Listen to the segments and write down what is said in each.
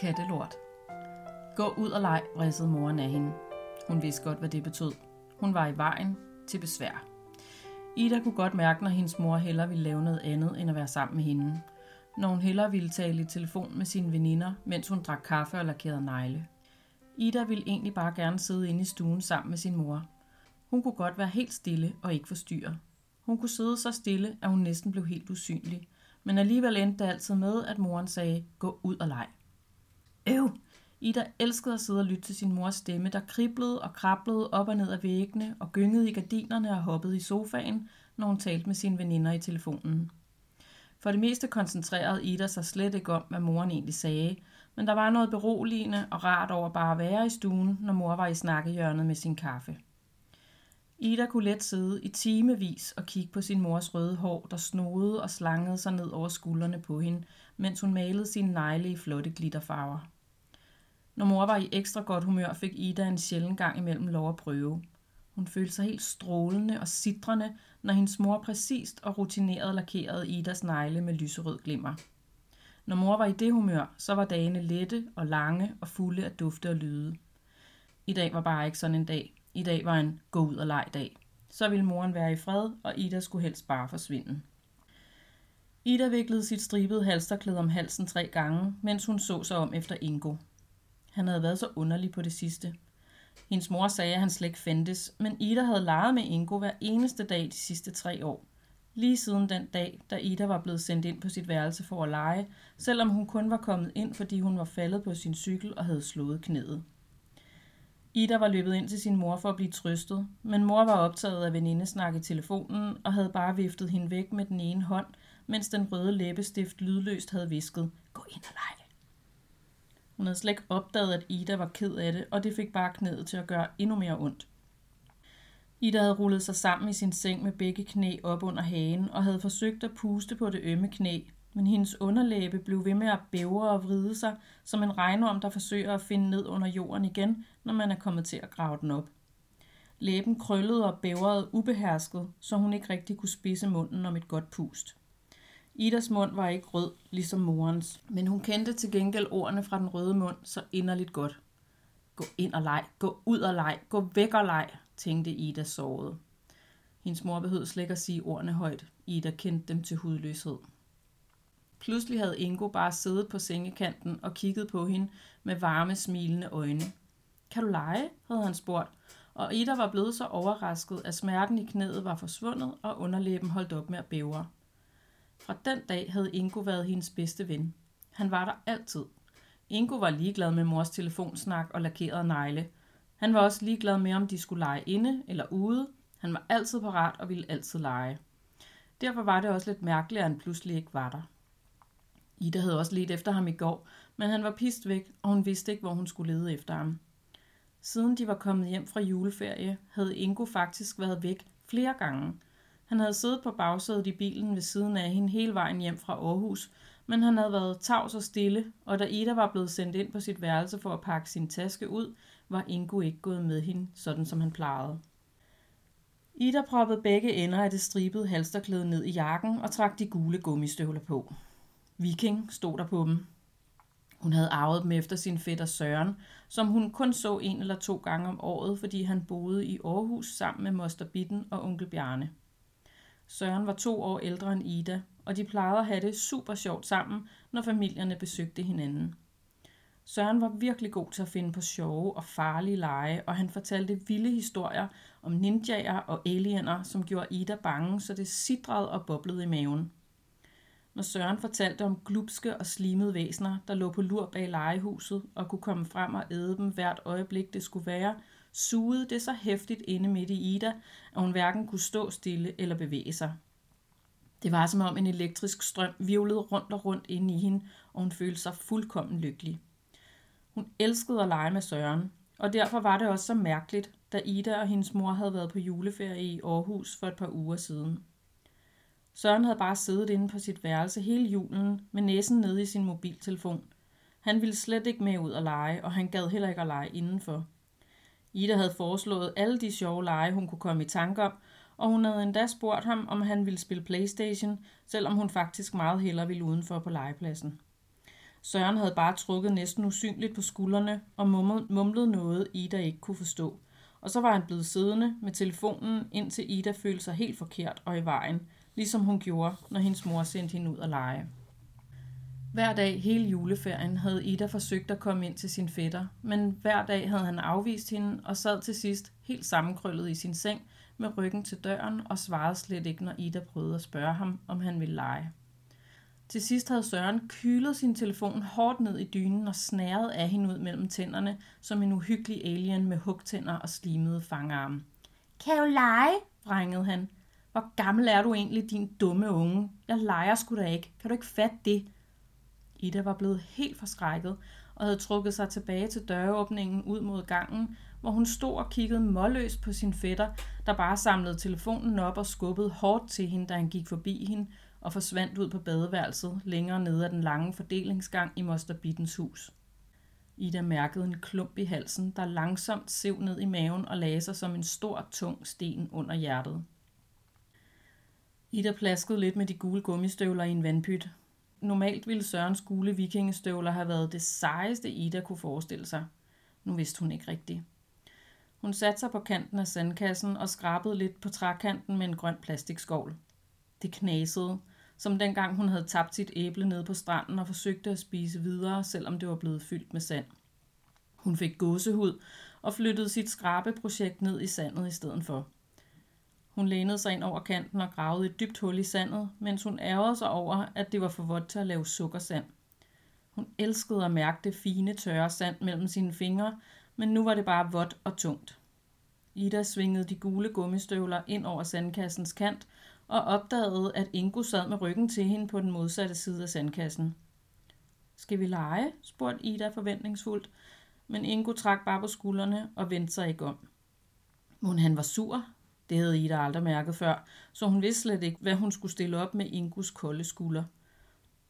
Kattelort. Gå ud og leg, vridsede moren af hende. Hun vidste godt, hvad det betød. Hun var i vejen til besvær. Ida kunne godt mærke, når hendes mor hellere ville lave noget andet, end at være sammen med hende. Når hun hellere ville tale i telefon med sine veninder, mens hun drak kaffe og lakerede negle. Ida ville egentlig bare gerne sidde inde i stuen sammen med sin mor. Hun kunne godt være helt stille og ikke forstyrre. Hun kunne sidde så stille, at hun næsten blev helt usynlig. Men alligevel endte det altid med, at moren sagde, gå ud og leg. Øv! Ida elskede at sidde og lytte til sin mors stemme, der kriblede og krablede op og ned af væggene og gyngede i gardinerne og hoppede i sofaen, når hun talte med sine veninder i telefonen. For det meste koncentrerede Ida sig slet ikke om, hvad moren egentlig sagde, men der var noget beroligende og rart over bare at være i stuen, når mor var i snakkehjørnet med sin kaffe. Ida kunne let sidde i timevis og kigge på sin mors røde hår, der snoede og slangede sig ned over skuldrene på hende, mens hun malede sine negle i flotte glitterfarver. Når mor var i ekstra godt humør, fik Ida en sjælden gang imellem lov at prøve. Hun følte sig helt strålende og sidrende, når hendes mor præcist og rutineret lakerede Idas negle med lyserød glimmer. Når mor var i det humør, så var dagene lette og lange og fulde af dufte og lyde. I dag var bare ikke sådan en dag. I dag var en gå ud og leg dag. Så ville moren være i fred, og Ida skulle helst bare forsvinde. Ida viklede sit stribede halsterklæde om halsen tre gange, mens hun så sig om efter Ingo. Han havde været så underlig på det sidste. Hendes mor sagde, at han slet ikke fandtes, men Ida havde leget med Ingo hver eneste dag de sidste tre år. Lige siden den dag, da Ida var blevet sendt ind på sit værelse for at lege, selvom hun kun var kommet ind, fordi hun var faldet på sin cykel og havde slået knæet. Ida var løbet ind til sin mor for at blive trøstet, men mor var optaget af venindesnak i telefonen og havde bare viftet hende væk med den ene hånd, mens den røde læbestift lydløst havde visket, gå ind og lege. Hun havde slet ikke opdaget, at Ida var ked af det, og det fik bare knæet til at gøre endnu mere ondt. Ida havde rullet sig sammen i sin seng med begge knæ op under hagen og havde forsøgt at puste på det ømme knæ, men hendes underlæbe blev ved med at bævre og vride sig, som en regnorm, der forsøger at finde ned under jorden igen, når man er kommet til at grave den op. Læben krøllede og bævrede ubehersket, så hun ikke rigtig kunne spidse munden om et godt pust. Idas mund var ikke rød, ligesom morens, men hun kendte til gengæld ordene fra den røde mund så inderligt godt. Gå ind og leg, gå ud og leg, gå væk og leg, tænkte Ida såret. Hendes mor behøvede slet ikke at sige ordene højt. Ida kendte dem til hudløshed. Pludselig havde Ingo bare siddet på sengekanten og kigget på hende med varme, smilende øjne. Kan du lege? havde han spurgt, og Ida var blevet så overrasket, at smerten i knæet var forsvundet, og underlæben holdt op med at bævre. Fra den dag havde Ingo været hendes bedste ven. Han var der altid. Ingo var ligeglad med mors telefonsnak og lakerede negle. Han var også ligeglad med, om de skulle lege inde eller ude. Han var altid parat og ville altid lege. Derfor var det også lidt mærkeligt, at han pludselig ikke var der. Ida havde også let efter ham i går, men han var pist væk, og hun vidste ikke, hvor hun skulle lede efter ham. Siden de var kommet hjem fra juleferie, havde Ingo faktisk været væk flere gange. Han havde siddet på bagsædet i bilen ved siden af hende hele vejen hjem fra Aarhus, men han havde været tavs og stille, og da Ida var blevet sendt ind på sit værelse for at pakke sin taske ud, var Ingo ikke gået med hende, sådan som han plejede. Ida proppede begge ender af det stribede halsterklæde ned i jakken og trak de gule gummistøvler på. Viking stod der på dem. Hun havde arvet dem efter sin fætter Søren, som hun kun så en eller to gange om året, fordi han boede i Aarhus sammen med moster Bitten og onkel Bjarne. Søren var to år ældre end Ida, og de plejede at have det super sjovt sammen, når familierne besøgte hinanden. Søren var virkelig god til at finde på sjove og farlige lege, og han fortalte vilde historier om ninjaer og aliener, som gjorde Ida bange, så det sidrede og boblede i maven. Når Søren fortalte om glupske og slimede væsener, der lå på lur bag legehuset og kunne komme frem og æde dem hvert øjeblik det skulle være, sugede det så hæftigt inde midt i Ida, at hun hverken kunne stå stille eller bevæge sig. Det var som om en elektrisk strøm virvlede rundt og rundt inde i hende, og hun følte sig fuldkommen lykkelig. Hun elskede at lege med Søren, og derfor var det også så mærkeligt, da Ida og hendes mor havde været på juleferie i Aarhus for et par uger siden. Søren havde bare siddet inde på sit værelse hele julen med næsen nede i sin mobiltelefon. Han ville slet ikke med ud og lege, og han gad heller ikke at lege indenfor. Ida havde foreslået alle de sjove lege, hun kunne komme i tanke om, og hun havde endda spurgt ham, om han ville spille Playstation, selvom hun faktisk meget hellere ville udenfor på legepladsen. Søren havde bare trukket næsten usynligt på skuldrene og mumlet noget, Ida ikke kunne forstå. Og så var han blevet siddende med telefonen, indtil Ida følte sig helt forkert og i vejen, ligesom hun gjorde, når hendes mor sendte hende ud at lege. Hver dag hele juleferien havde Ida forsøgt at komme ind til sin fætter, men hver dag havde han afvist hende og sad til sidst helt sammenkrøllet i sin seng med ryggen til døren og svarede slet ikke, når Ida prøvede at spørge ham, om han ville lege. Til sidst havde Søren kylet sin telefon hårdt ned i dynen og snæret af hende ud mellem tænderne, som en uhyggelig alien med hugtænder og slimede fangarme. Kan du lege? vrængede han. Hvor gammel er du egentlig, din dumme unge? Jeg leger sgu da ikke. Kan du ikke fatte det? Ida var blevet helt forskrækket og havde trukket sig tilbage til døråbningen ud mod gangen, hvor hun stod og kiggede målløst på sin fætter, der bare samlede telefonen op og skubbede hårdt til hende, da han gik forbi hende og forsvandt ud på badeværelset længere nede ad den lange fordelingsgang i Moster Bittens hus. Ida mærkede en klump i halsen, der langsomt sev ned i maven og lagde sig som en stor, tung sten under hjertet. Ida plaskede lidt med de gule gummistøvler i en vandpyt. Normalt ville Sørens gule vikingestøvler have været det sejeste Ida kunne forestille sig. Nu vidste hun ikke rigtigt. Hun satte sig på kanten af sandkassen og skrabede lidt på trækanten med en grøn plastikskovl. Det knasede, som dengang hun havde tabt sit æble ned på stranden og forsøgte at spise videre, selvom det var blevet fyldt med sand. Hun fik gåsehud og flyttede sit skrabeprojekt ned i sandet i stedet for. Hun lænede sig ind over kanten og gravede et dybt hul i sandet, mens hun ærgede sig over, at det var for vådt til at lave sukkersand. Hun elskede at mærke det fine, tørre sand mellem sine fingre, men nu var det bare vådt og tungt. Ida svingede de gule gummistøvler ind over sandkassens kant og opdagede, at Ingo sad med ryggen til hende på den modsatte side af sandkassen. Skal vi lege? spurgte Ida forventningsfuldt, men Ingo trak bare på skuldrene og vendte sig ikke om. Men han var sur? Det havde Ida aldrig mærket før, så hun vidste slet ikke, hvad hun skulle stille op med Ingus kolde skulder.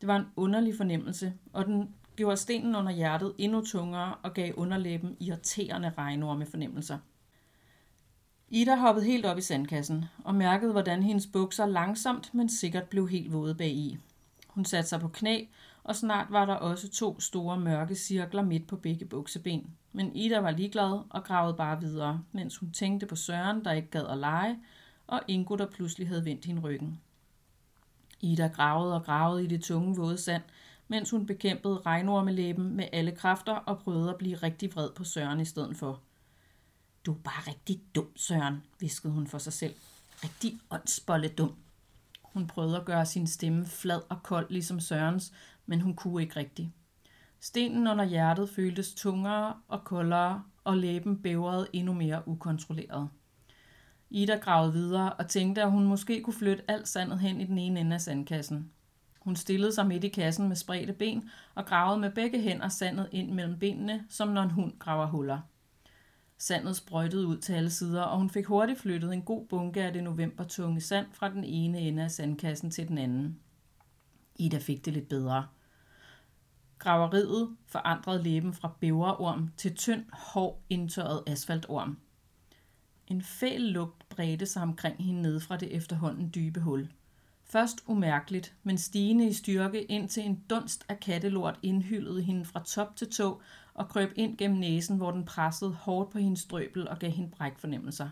Det var en underlig fornemmelse, og den gjorde stenen under hjertet endnu tungere og gav underlæben irriterende regnorme fornemmelser. Ida hoppede helt op i sandkassen og mærkede, hvordan hendes bukser langsomt, men sikkert blev helt våde bag i. Hun satte sig på knæ, og snart var der også to store mørke cirkler midt på begge bukseben. Men Ida var ligeglad og gravede bare videre, mens hun tænkte på Søren, der ikke gad at lege, og Ingo, der pludselig havde vendt hende ryggen. Ida gravede og gravede i det tunge våde sand, mens hun bekæmpede regnormelæben med alle kræfter og prøvede at blive rigtig vred på Søren i stedet for – du er bare rigtig dum, Søren, viskede hun for sig selv. Rigtig åndsbolle dum. Hun prøvede at gøre sin stemme flad og kold ligesom Sørens, men hun kunne ikke rigtigt. Stenen under hjertet føltes tungere og koldere, og læben bævrede endnu mere ukontrolleret. Ida gravede videre og tænkte, at hun måske kunne flytte alt sandet hen i den ene ende af sandkassen. Hun stillede sig midt i kassen med spredte ben og gravede med begge hænder sandet ind mellem benene, som når en hund graver huller. Sandet sprøjtede ud til alle sider, og hun fik hurtigt flyttet en god bunke af det novembertunge sand fra den ene ende af sandkassen til den anden. Ida fik det lidt bedre. Graveriet forandrede læben fra bæverorm til tynd, hård, indtørret asfaltorm. En fæl lugt bredte sig omkring hende ned fra det efterhånden dybe hul. Først umærkeligt, men stigende i styrke, indtil en dunst af kattelort indhyldede hende fra top til tå og krøb ind gennem næsen, hvor den pressede hårdt på hendes strøbel og gav hende brækfornemmelser.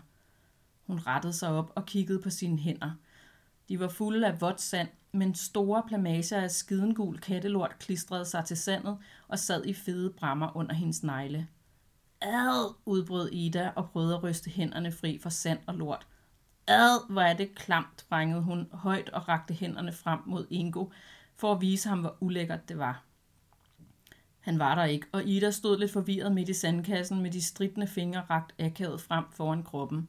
Hun rettede sig op og kiggede på sine hænder. De var fulde af vådt sand, men store plamager af skidengul kattelort klistrede sig til sandet og sad i fede brammer under hendes negle. Ad, udbrød Ida og prøvede at ryste hænderne fri for sand og lort. Ad, hvor er det klamt, brængede hun højt og rakte hænderne frem mod Ingo, for at vise ham, hvor ulækkert det var. Han var der ikke, og Ida stod lidt forvirret midt i sandkassen med de stridende fingre rakt akavet frem foran kroppen.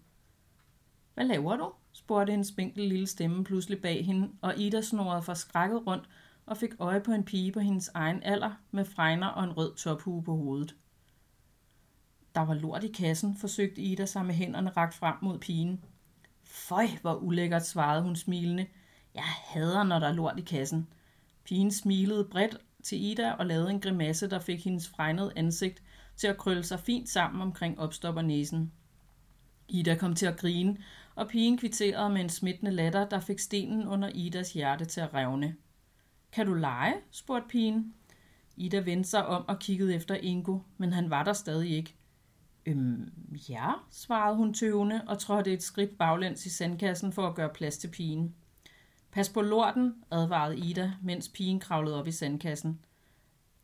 Hvad laver du? spurgte en spinkel lille stemme pludselig bag hende, og Ida snorede for skrækket rundt og fik øje på en pige på hendes egen alder med fregner og en rød tophue på hovedet. Der var lort i kassen, forsøgte Ida sig med hænderne rakt frem mod pigen. Føj, hvor ulækkert, svarede hun smilende. Jeg hader, når der er lort i kassen. Pigen smilede bredt til Ida og lavede en grimasse, der fik hendes fregnede ansigt til at krølle sig fint sammen omkring opstopper næsen. Ida kom til at grine, og pigen kvitterede med en smittende latter, der fik stenen under Idas hjerte til at revne. Kan du lege? spurgte pigen. Ida vendte sig om og kiggede efter Ingo, men han var der stadig ikke. Øhm, ja, svarede hun tøvende og trådte et skridt baglæns i sandkassen for at gøre plads til pigen. Pas på lorten, advarede Ida, mens pigen kravlede op i sandkassen.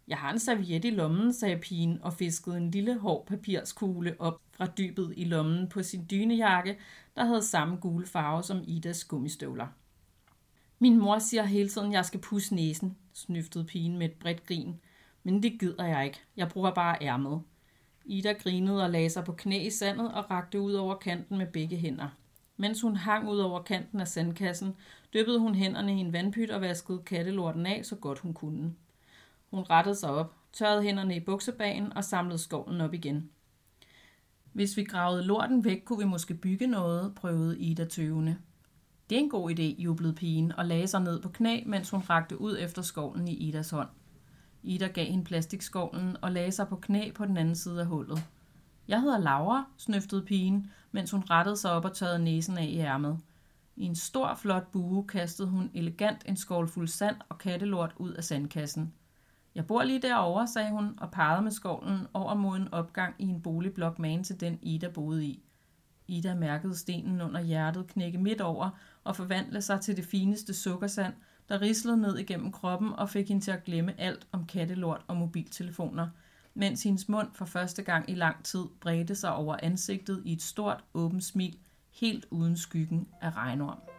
Jeg har en serviet i lommen, sagde pigen og fiskede en lille hård papirskugle op fra dybet i lommen på sin dynejakke, der havde samme gule farve som Idas gummistøvler. Min mor siger hele tiden, at jeg skal pusse næsen, snyftede pigen med et bredt grin. Men det gider jeg ikke. Jeg bruger bare ærmet. Ida grinede og lagde sig på knæ i sandet og rakte ud over kanten med begge hænder. Mens hun hang ud over kanten af sandkassen, dyppede hun hænderne i en vandpyt og vaskede kattelorten af, så godt hun kunne. Hun rettede sig op, tørrede hænderne i buksebagen og samlede skovlen op igen. Hvis vi gravede lorten væk, kunne vi måske bygge noget, prøvede Ida tøvende. Det er en god idé, jublede pigen og lagde sig ned på knæ, mens hun rakte ud efter skovlen i Idas hånd. Ida gav hende plastikskovlen og lagde sig på knæ på den anden side af hullet. Jeg hedder Laura, snøftede pigen, mens hun rettede sig op og tørrede næsen af i ærmet. I en stor, flot bue kastede hun elegant en skål fuld sand og kattelort ud af sandkassen. Jeg bor lige derovre, sagde hun og pegede med skovlen over mod en opgang i en boligblok magen til den Ida boede i. Ida mærkede stenen under hjertet knække midt over og forvandle sig til det fineste sukkersand, der rislede ned igennem kroppen og fik hende til at glemme alt om kattelort og mobiltelefoner, mens hendes mund for første gang i lang tid bredte sig over ansigtet i et stort, åbent smil, helt uden skyggen af regnorm.